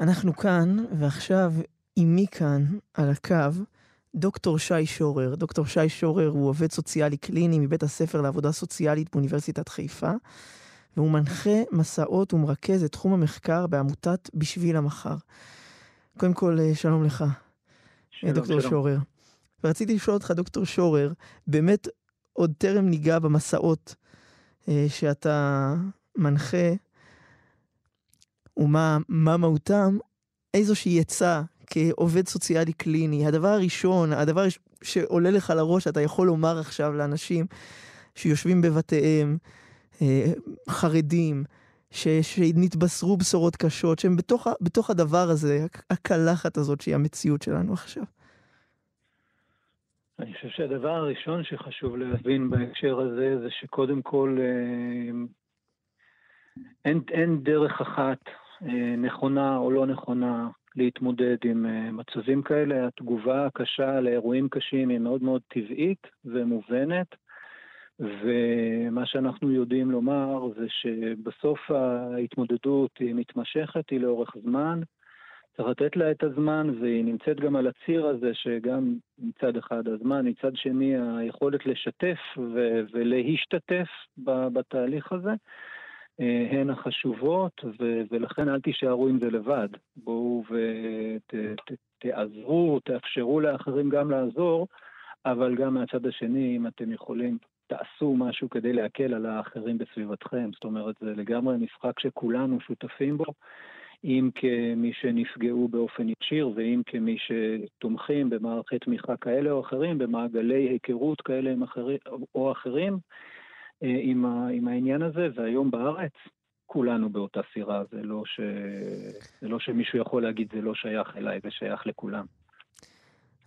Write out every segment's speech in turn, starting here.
אנחנו כאן, ועכשיו עימי כאן, על הקו, דוקטור שי שורר. דוקטור שי שורר הוא עובד סוציאלי קליני מבית הספר לעבודה סוציאלית באוניברסיטת חיפה, והוא מנחה מסעות ומרכז את תחום המחקר בעמותת בשביל המחר. קודם כל, אה, שלום לך, שלום, דוקטור שלום. שורר. ורציתי לשאול אותך, דוקטור שורר, באמת עוד טרם ניגע במסעות אה, שאתה מנחה, ומה מהותם, איזושהי עצה כעובד סוציאלי קליני, הדבר הראשון, הדבר שעולה לך לראש, אתה יכול לומר עכשיו לאנשים שיושבים בבתיהם, אה, חרדים, ש, שנתבשרו בשורות קשות, שהם בתוך, בתוך הדבר הזה, הקלחת הזאת שהיא המציאות שלנו עכשיו. אני חושב שהדבר הראשון שחשוב להבין בהקשר הזה, זה שקודם כל אה, אין, אין דרך אחת נכונה או לא נכונה להתמודד עם אה, מצבים כאלה. התגובה הקשה לאירועים קשים היא מאוד מאוד טבעית ומובנת, ומה שאנחנו יודעים לומר זה שבסוף ההתמודדות היא מתמשכת, היא לאורך זמן. צריך לתת לה את הזמן, והיא נמצאת גם על הציר הזה, שגם מצד אחד הזמן, מצד שני היכולת לשתף ו- ולהשתתף בתהליך הזה. אה, הן החשובות, ו- ולכן אל תישארו עם זה לבד. בואו ותעזרו, ות- תאפשרו לאחרים גם לעזור, אבל גם מהצד השני, אם אתם יכולים, תעשו משהו כדי להקל על האחרים בסביבתכם. זאת אומרת, זה לגמרי משחק שכולנו שותפים בו. אם כמי שנפגעו באופן ישיר ואם כמי שתומכים במערכי תמיכה כאלה או אחרים, במעגלי היכרות כאלה או אחרים, עם, ה, עם העניין הזה, והיום בארץ כולנו באותה סירה, זה לא, ש, זה לא שמישהו יכול להגיד זה לא שייך אליי, זה שייך לכולם.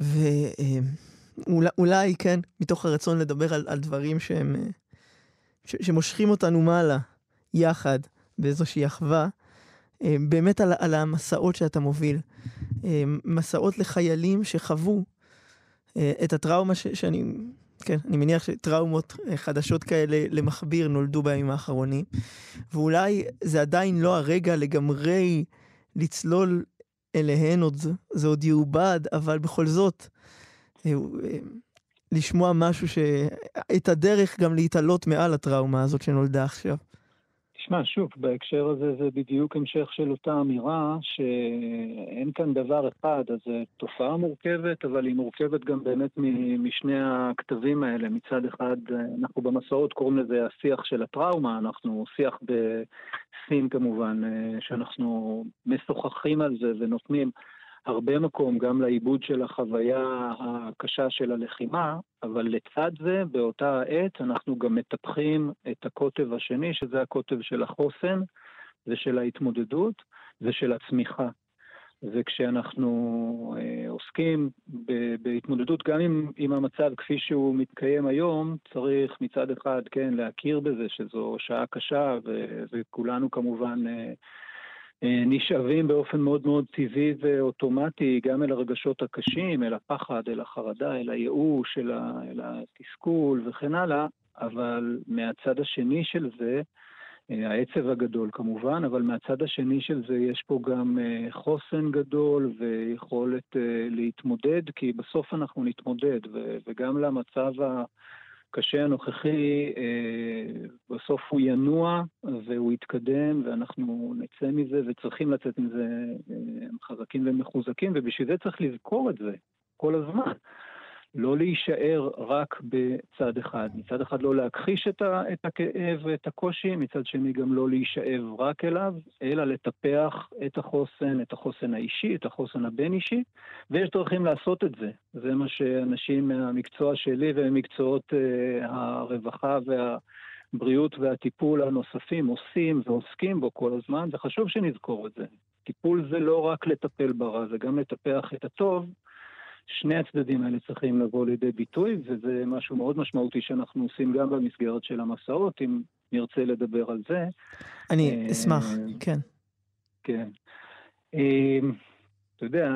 ואולי, אה, כן, מתוך הרצון לדבר על, על דברים שהם, אה, ש, שמושכים אותנו מעלה, יחד, באיזושהי אחווה, באמת על, על המסעות שאתה מוביל. מסעות לחיילים שחוו את הטראומה ש, שאני כן, אני מניח שטראומות אה, חדשות כאלה למכביר נולדו בימים האחרונים, ואולי זה עדיין לא הרגע לגמרי לצלול אליהן, עוד, זה עוד יעובד, אבל בכל זאת, אה, אה, לשמוע משהו ש... את הדרך גם להתעלות מעל הטראומה הזאת שנולדה עכשיו. תשמע, שוב, בהקשר הזה זה בדיוק המשך של אותה אמירה שאין כאן דבר אחד, אז זו תופעה מורכבת, אבל היא מורכבת גם באמת משני הכתבים האלה. מצד אחד, אנחנו במסעות קוראים לזה השיח של הטראומה, אנחנו שיח בסין כמובן, שאנחנו משוחחים על זה ונותנים הרבה מקום גם לעיבוד של החוויה הקשה של הלחימה, אבל לצד זה, באותה העת, אנחנו גם מטפחים את הקוטב השני, שזה הקוטב של החוסן ושל ההתמודדות ושל הצמיחה. וכשאנחנו אה, עוסקים ב- בהתמודדות גם עם, עם המצב כפי שהוא מתקיים היום, צריך מצד אחד, כן, להכיר בזה שזו שעה קשה, ו- וכולנו כמובן אה, נשאבים באופן מאוד מאוד טבעי ואוטומטי גם אל הרגשות הקשים, אל הפחד, אל החרדה, אל הייאוש, אל, אל התסכול וכן הלאה, אבל מהצד השני של זה, אה, העצב הגדול כמובן, אבל מהצד השני של זה יש פה גם אה, חוסן גדול ויכולת להתמודד, כי בסוף אנחנו נתמודד, וגם למצב ה... הקשה הנוכחי, אה, בסוף הוא ינוע והוא יתקדם ואנחנו נצא מזה וצריכים לצאת מזה אה, חזקים ומחוזקים ובשביל זה צריך לזכור את זה כל הזמן. לא להישאר רק בצד אחד. מצד אחד לא להכחיש את, ה, את הכאב ואת הקושי, מצד שני גם לא להישאב רק אליו, אלא לטפח את החוסן, את החוסן האישי, את החוסן הבין-אישי, ויש דרכים לעשות את זה. זה מה שאנשים מהמקצוע שלי וממקצועות uh, הרווחה והבריאות והטיפול הנוספים עושים ועוסקים בו כל הזמן, וחשוב שנזכור את זה. טיפול זה לא רק לטפל ברע, זה גם לטפח את הטוב. שני הצדדים האלה צריכים לבוא לידי ביטוי, וזה משהו מאוד משמעותי שאנחנו עושים גם במסגרת של המסעות, אם נרצה לדבר על זה. אני אה, אשמח, כן. כן. אה, אתה יודע,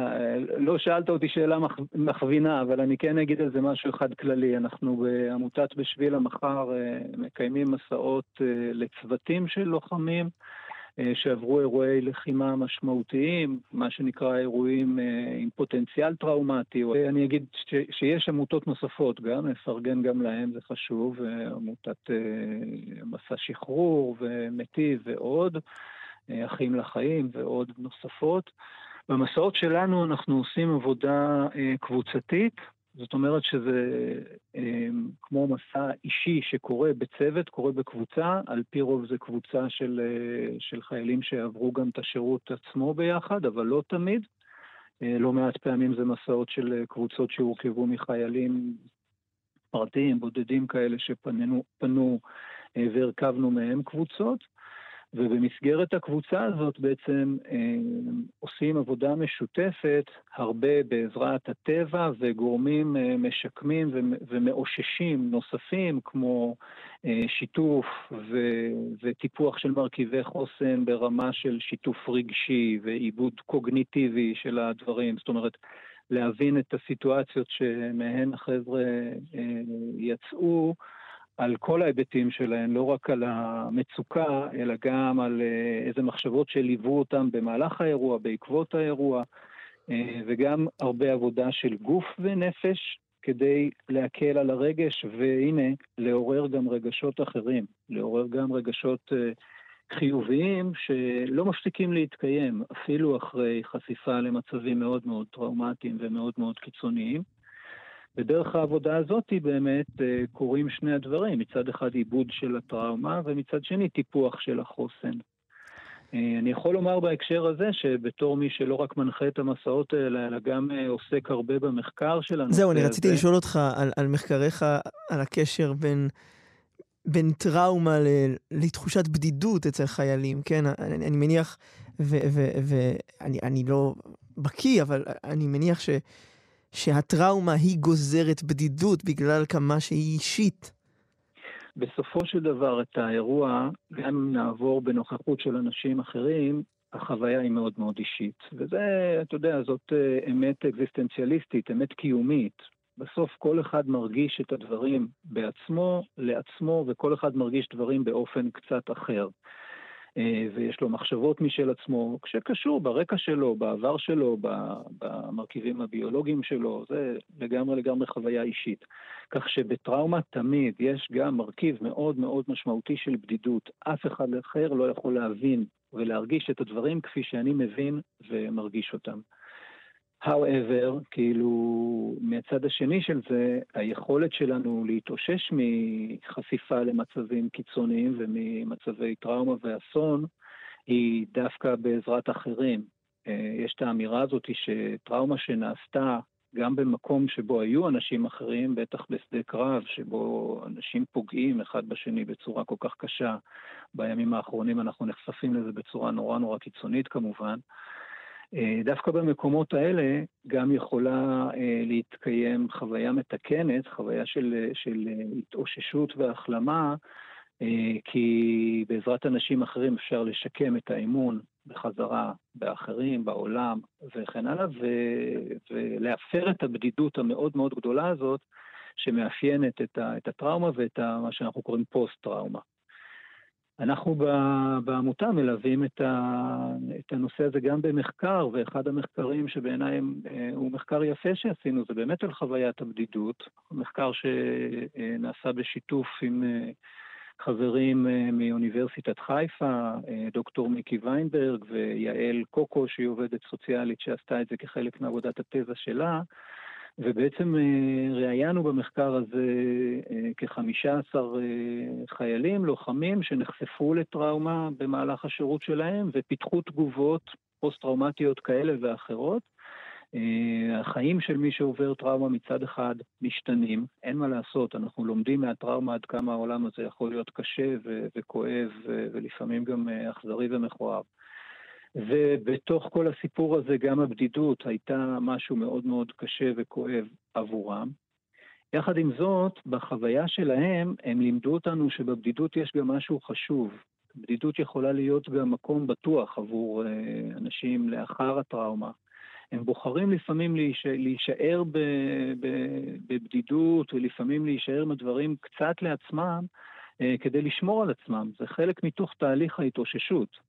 לא שאלת אותי שאלה מכווינה, אבל אני כן אגיד על זה משהו אחד כללי. אנחנו בעמותת בשביל המחר אה, מקיימים מסעות לצוותים של לוחמים. אה, שעברו אירועי לחימה משמעותיים, מה שנקרא אירועים אה, עם פוטנציאל טראומטי. אני אגיד ש, שיש עמותות נוספות גם, נפרגן גם להם, זה חשוב, עמותת מסע שחרור ומטיב ועוד, אחים לחיים ועוד נוספות. במסעות שלנו אנחנו עושים עבודה קבוצתית, זאת אומרת שזה אה, כמו מסע אישי שקורה בצוות, קורה בקבוצה, על פי רוב זה קבוצה של, אה, של חיילים שעברו גם את השירות עצמו ביחד, אבל לא תמיד. אה, לא מעט פעמים זה מסעות של קבוצות שהורכבו מחיילים פרטיים, בודדים כאלה שפנו והרכבנו מהם קבוצות. ובמסגרת הקבוצה הזאת בעצם אה, עושים עבודה משותפת, הרבה בעזרת הטבע וגורמים אה, משקמים ומאוששים נוספים, כמו אה, שיתוף ו- וטיפוח של מרכיבי חוסן ברמה של שיתוף רגשי ועיבוד קוגניטיבי של הדברים. זאת אומרת, להבין את הסיטואציות שמהן החבר'ה אה, יצאו. על כל ההיבטים שלהן, לא רק על המצוקה, אלא גם על אה, איזה מחשבות שליוו אותם במהלך האירוע, בעקבות האירוע, אה, וגם הרבה עבודה של גוף ונפש כדי להקל על הרגש, והנה, לעורר גם רגשות אחרים, לעורר גם רגשות אה, חיוביים שלא מפסיקים להתקיים, אפילו אחרי חשיפה למצבים מאוד מאוד טראומטיים ומאוד מאוד קיצוניים. ודרך העבודה הזאת באמת אה, קורים שני הדברים, מצד אחד עיבוד של הטראומה ומצד שני טיפוח של החוסן. אה, אני יכול לומר בהקשר הזה שבתור מי שלא רק מנחה את המסעות האלה, אלא גם אה, עוסק הרבה במחקר של הנושא זהו, אני רציתי לשאול אותך על, על מחקריך, על הקשר בין, בין טראומה ל, לתחושת בדידות אצל חיילים, כן? אני, אני מניח, ואני לא בקיא, אבל אני מניח ש... שהטראומה היא גוזרת בדידות בגלל כמה שהיא אישית. בסופו של דבר, את האירוע, גם אם נעבור בנוכחות של אנשים אחרים, החוויה היא מאוד מאוד אישית. וזה, אתה יודע, זאת אה, אמת אקזיסטנציאליסטית, אמת קיומית. בסוף כל אחד מרגיש את הדברים בעצמו, לעצמו, וכל אחד מרגיש דברים באופן קצת אחר. אה, ויש לו מחשבות משל עצמו, שקשור ברקע שלו, בעבר שלו, במרכיבים הביולוגיים שלו, זה לגמרי לגמרי חוויה אישית. כך שבטראומה תמיד יש גם מרכיב מאוד מאוד משמעותי של בדידות. אף אחד אחר לא יכול להבין ולהרגיש את הדברים כפי שאני מבין ומרגיש אותם. However, כאילו, מהצד השני של זה, היכולת שלנו להתאושש מחשיפה למצבים קיצוניים וממצבי טראומה ואסון, היא דווקא בעזרת אחרים. אה, יש את האמירה הזאת שטראומה שנעשתה גם במקום שבו היו אנשים אחרים, בטח בשדה קרב, שבו אנשים פוגעים אחד בשני בצורה כל כך קשה, בימים האחרונים אנחנו נחשפים לזה בצורה נורא נורא קיצונית כמובן. אה, דווקא במקומות האלה גם יכולה אה, להתקיים חוויה מתקנת, חוויה של, של התאוששות והחלמה, אה, כי בעזרת אנשים אחרים אפשר לשקם את האמון בחזרה באחרים, בעולם וכן הלאה, ולהפר את הבדידות המאוד מאוד גדולה הזאת שמאפיינת את, את הטראומה ואת מה שאנחנו קוראים פוסט-טראומה. אנחנו בעמותה מלווים את, הנושא הזה גם במחקר, ואחד המחקרים שבעיניי אה, הוא מחקר יפה שעשינו, זה באמת על חוויית הבדידות. מחקר שנעשה בשיתוף עם אה, חברים אה, מאוניברסיטת חיפה, דוקטור מיקי ויינברג ויעל קוקו, שהיא עובדת סוציאלית שעשתה את זה כחלק מעבודת התזה שלה. ובעצם אה, ראיינו במחקר הזה אה, כחמישה עשר אה, חיילים, לוחמים, שנחשפו לטראומה במהלך השירות שלהם ופיתחו תגובות פוסט-טראומטיות כאלה ואחרות. החיים של מי שעובר טראומה מצד אחד משתנים, אין מה לעשות, אנחנו לומדים מהטראומה עד כמה העולם הזה יכול להיות קשה וכואב ולפעמים גם אכזרי ומכוער. ובתוך כל הסיפור הזה גם הבדידות הייתה משהו מאוד מאוד קשה וכואב עבורם. יחד עם זאת, בחוויה שלהם, הם לימדו אותנו שבבדידות יש גם משהו חשוב. בדידות יכולה להיות גם מקום בטוח עבור אה, אנשים לאחר הטראומה. הם בוחרים לפעמים להישאר בבדידות ולפעמים להישאר עם הדברים קצת לעצמם אה, כדי לשמור על עצמם. זה חלק מתוך תהליך ההתאוששות.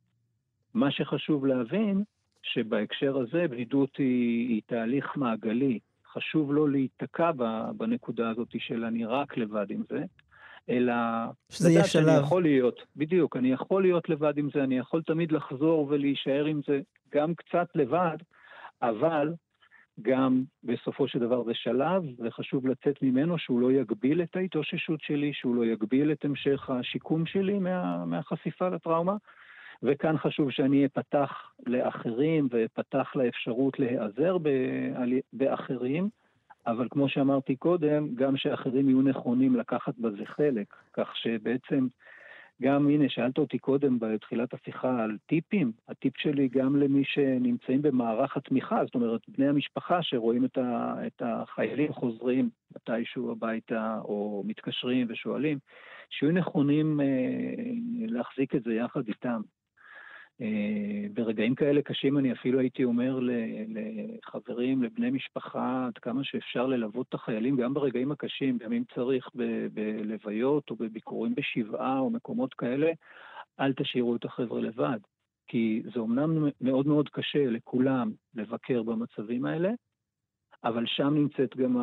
מה שחשוב להבין, שבהקשר הזה בדידות היא, היא תהליך מעגלי. חשוב לא להיתקע בנקודה הזאת של אני רק לבד עם זה, אלא... שזה יהיה שלב. שאני יכול להיות, בדיוק, אני יכול להיות לבד עם זה, אני יכול תמיד לחזור ולהישאר עם זה גם קצת לבד, אבל גם בסופו של דבר זה שלב, וחשוב לצאת ממנו שהוא לא יגביל את ההתאוששות שלי, שהוא לא יגביל את המשך השיקום שלי מה, מהחשיפה לטראומה. וכאן חשוב שאני אפתח לאחרים ואפתח לאפשרות להיעזר באחרים, אבל כמו שאמרתי קודם, גם שאחרים יהיו נכונים לקחת בזה חלק, כך שבעצם גם, הנה, שאלת אותי קודם בתחילת השיחה על טיפים, הטיפ שלי גם למי שנמצאים במערך התמיכה, זאת אומרת, בני המשפחה שרואים את, ה, את החיילים חוזרים מתישהו הביתה או מתקשרים ושואלים, שיהיו נכונים אה, להחזיק את זה יחד איתם. אה, ברגעים כאלה קשים אני אפילו הייתי אומר לחברים, לבני משפחה, עד כמה שאפשר ללוות את החיילים, גם ברגעים הקשים, גם אם צריך בלוויות או בביקורים בשבעה או מקומות כאלה, אל תשאירו את החבר'ה לבד. כי זה אומנם מאוד מאוד קשה לכולם לבקר במצבים האלה, אבל שם נמצאת גם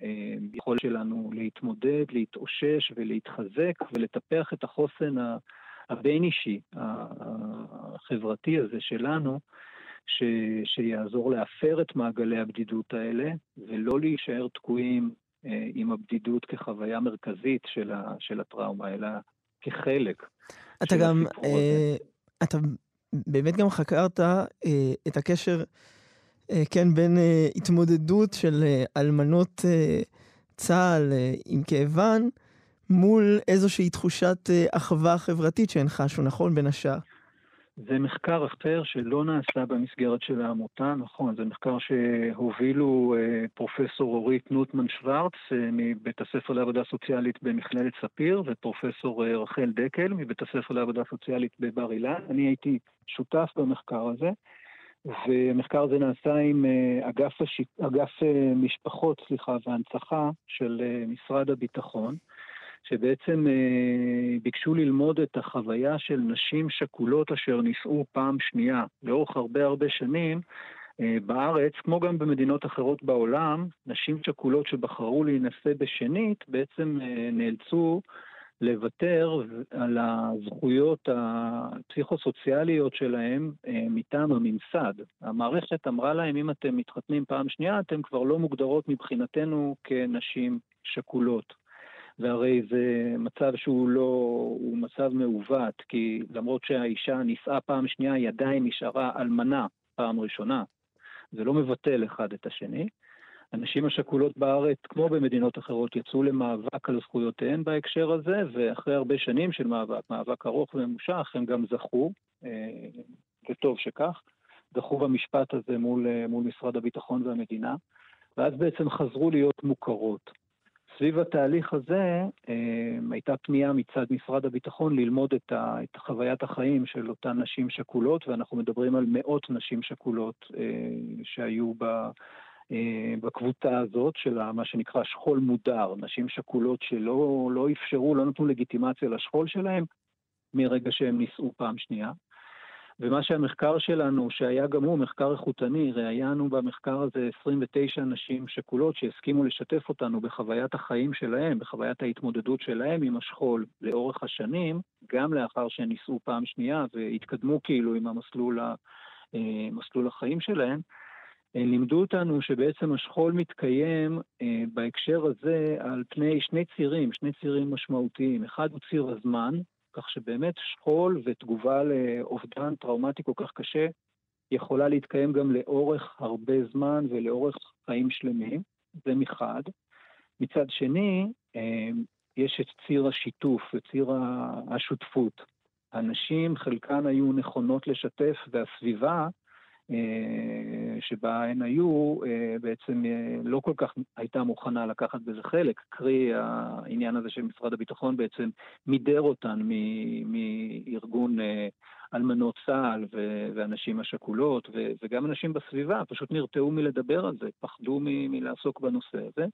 היכולת אה, שלנו להתמודד, להתאושש ולהתחזק ולטפח את החוסן הבין-אישי, החברתי הזה שלנו, ש, שיעזור להפר את מעגלי הבדידות האלה, ולא להישאר תקועים אה, עם הבדידות כחוויה מרכזית של, ה, של הטראומה, אלא כחלק. אתה גם, אה, אתה באמת גם חקרת אה, את הקשר, אה, כן, בין אה, התמודדות של אה, אלמנות אה, צה"ל אה, עם כאבן, מול איזושהי תחושת אה, אחווה חברתית שהן חשו, נכון? בין השאר. זה מחקר אחר שלא נעשה במסגרת של העמותה, נכון, זה מחקר שהובילו אה, פרופסור אורית נוטמן שוורץ אה, מבית הספר לעבודה סוציאלית במכללת ספיר ופרופסור רחל דקל מבית הספר לעבודה סוציאלית בבר אילן. אני הייתי שותף במחקר הזה, והמחקר הזה נעשה עם אגף, הש... אגף משפחות, סליחה, והנצחה של משרד הביטחון. שבעצם אה, ביקשו ללמוד את החוויה של נשים שכולות אשר נישאו פעם שנייה. לאורך הרבה הרבה שנים אה, בארץ, כמו גם במדינות אחרות בעולם, נשים שכולות שבחרו להינשא בשנית בעצם אה, נאלצו לוותר על הזכויות הפסיכוסוציאליות שלהם מטעם הממסד. המערכת אמרה להם, אם אתם מתחתנים פעם שנייה, אתם כבר לא מוגדרות מבחינתנו כנשים שכולות. והרי זה מצב שהוא לא, הוא מצב מעוות, כי למרות שהאישה נישאה פעם שנייה, היא עדיין נשארה אלמנה פעם ראשונה. זה לא מבטל אחד את השני. הנשים השכולות בארץ, כמו במדינות אחרות, יצאו למאבק על זכויותיהן בהקשר הזה, ואחרי הרבה שנים של מאבק, מאבק ארוך וממושך, הם גם זכו, אה, וטוב שכך, זכו במשפט הזה מול, אה, מול משרד הביטחון והמדינה, ואז בעצם חזרו להיות מוכרות. סביב התהליך הזה אה, הייתה פנייה מצד משרד הביטחון ללמוד את, ה, את חוויית החיים של אותן נשים שכולות, ואנחנו מדברים על מאות נשים שכולות אה, שהיו ב, אה, בקבוצה הזאת של מה שנקרא שכול מודר, נשים שכולות שלא לא אפשרו, לא נתנו לגיטימציה לשכול שלהם מרגע שהם נישאו פעם שנייה. ומה שהמחקר שלנו, שהיה גם הוא מחקר איכותני, ראיינו במחקר הזה 29 נשים שכולות שהסכימו לשתף אותנו בחוויית החיים שלהם, בחוויית ההתמודדות שלהם עם השכול לאורך השנים, גם לאחר שהן נישאו פעם שנייה והתקדמו כאילו עם המסלול, אה, מסלול החיים שלהם, אה, לימדו אותנו שבעצם השכול מתקיים אה, בהקשר הזה על פני שני צירים, שני צירים משמעותיים. אחד הוא ציר הזמן, כך שבאמת שכול ותגובה לאובדן טראומטי כל כך קשה יכולה להתקיים גם לאורך הרבה זמן ולאורך חיים שלמים, זה מחד. מצד שני, אה, יש את ציר השיתוף, את ציר השותפות. הנשים, חלקן היו נכונות לשתף, והסביבה שבה הן היו, אה, בעצם אה, לא כל כך הייתה מוכנה לקחת בזה חלק, קרי העניין הזה שמשרד הביטחון בעצם מידר אותן מארגון אלמנות צה"ל והנשים השכולות, וגם אנשים בסביבה פשוט נרתעו מלדבר על זה, פחדו מלעסוק בנושא הזה.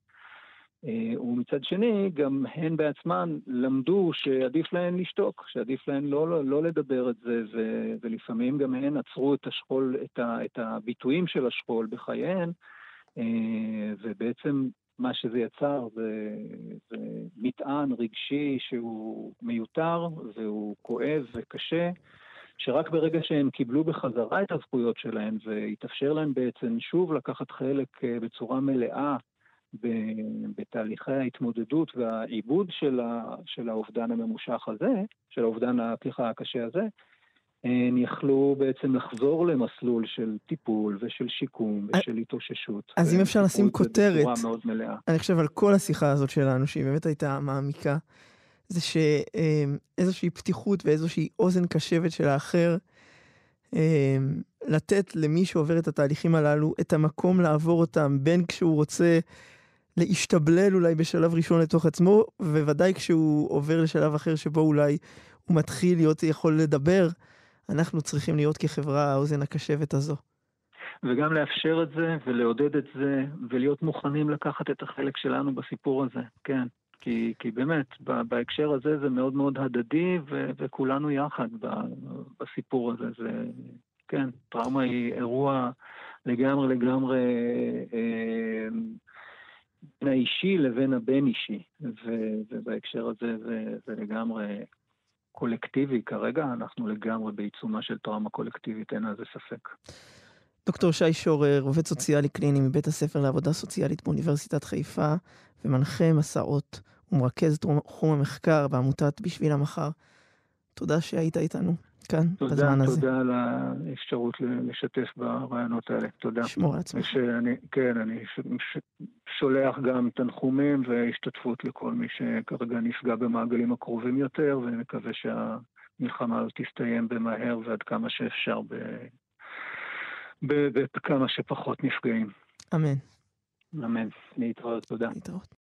אה, ומצד שני, גם הן בעצמן למדו שעדיף להן לשתוק, שעדיף להן לא, לא, לא לדבר את זה, ו, ולפעמים גם הן עצרו את השכול, את, ה, את הביטויים של השכול בחייהן, אה, ובעצם מה שזה יצר זה, זה מטען רגשי שהוא מיותר והוא כואב וקשה. שרק ברגע שהם קיבלו בחזרה את הזכויות שלהם והתאפשר להם בעצם שוב לקחת חלק בצורה מלאה בתהליכי ההתמודדות והעיבוד של, ה, של האובדן הממושך הזה, של האובדן, סליחה, הקשה הזה, הם יכלו בעצם לחזור למסלול של טיפול ושל שיקום ושל התאוששות. אז אם אפשר לשים כותרת. אני חושב על כל השיחה הזאת שלנו, שהיא באמת הייתה מעמיקה, זה שאיזושהי פתיחות ואיזושהי אוזן קשבת של האחר, לתת למי שעובר את התהליכים הללו את המקום לעבור אותם, בין כשהוא רוצה להשתבלל אולי בשלב ראשון לתוך עצמו, וודאי כשהוא עובר לשלב אחר שבו אולי הוא מתחיל להיות יכול לדבר, אנחנו צריכים להיות כחברה האוזן הקשבת הזו. וגם לאפשר את זה ולעודד את זה ולהיות מוכנים לקחת את החלק שלנו בסיפור הזה, כן. כי, כי באמת, בהקשר הזה זה מאוד מאוד הדדי ו, וכולנו יחד בסיפור הזה. זה, כן, טראומה היא אירוע לגמרי לגמרי אה, בין האישי לבין הבין-אישי, ובהקשר הזה זה, זה לגמרי קולקטיבי. כרגע אנחנו לגמרי בעיצומה של טראומה קולקטיבית, אין על זה ספק. דוקטור שי שורר, עובד סוציאלי קליני מבית הספר לעבודה סוציאלית באוניברסיטת חיפה, ומנחה מסעות ומרכז תחום המחקר בעמותת בשביל המחר. תודה שהיית איתנו. כאן, תודה, בזמן הזה. תודה על האפשרות לשתף ברעיונות האלה. תודה. שמור על עצמך. שאני, כן, אני שולח גם תנחומים והשתתפות לכל מי שכרגע נפגע במעגלים הקרובים יותר, ואני מקווה שהמלחמה הזאת תסתיים במהר ועד כמה שאפשר בכמה שפחות נפגעים. אמן. אמן. להתראות, תודה. להתראות.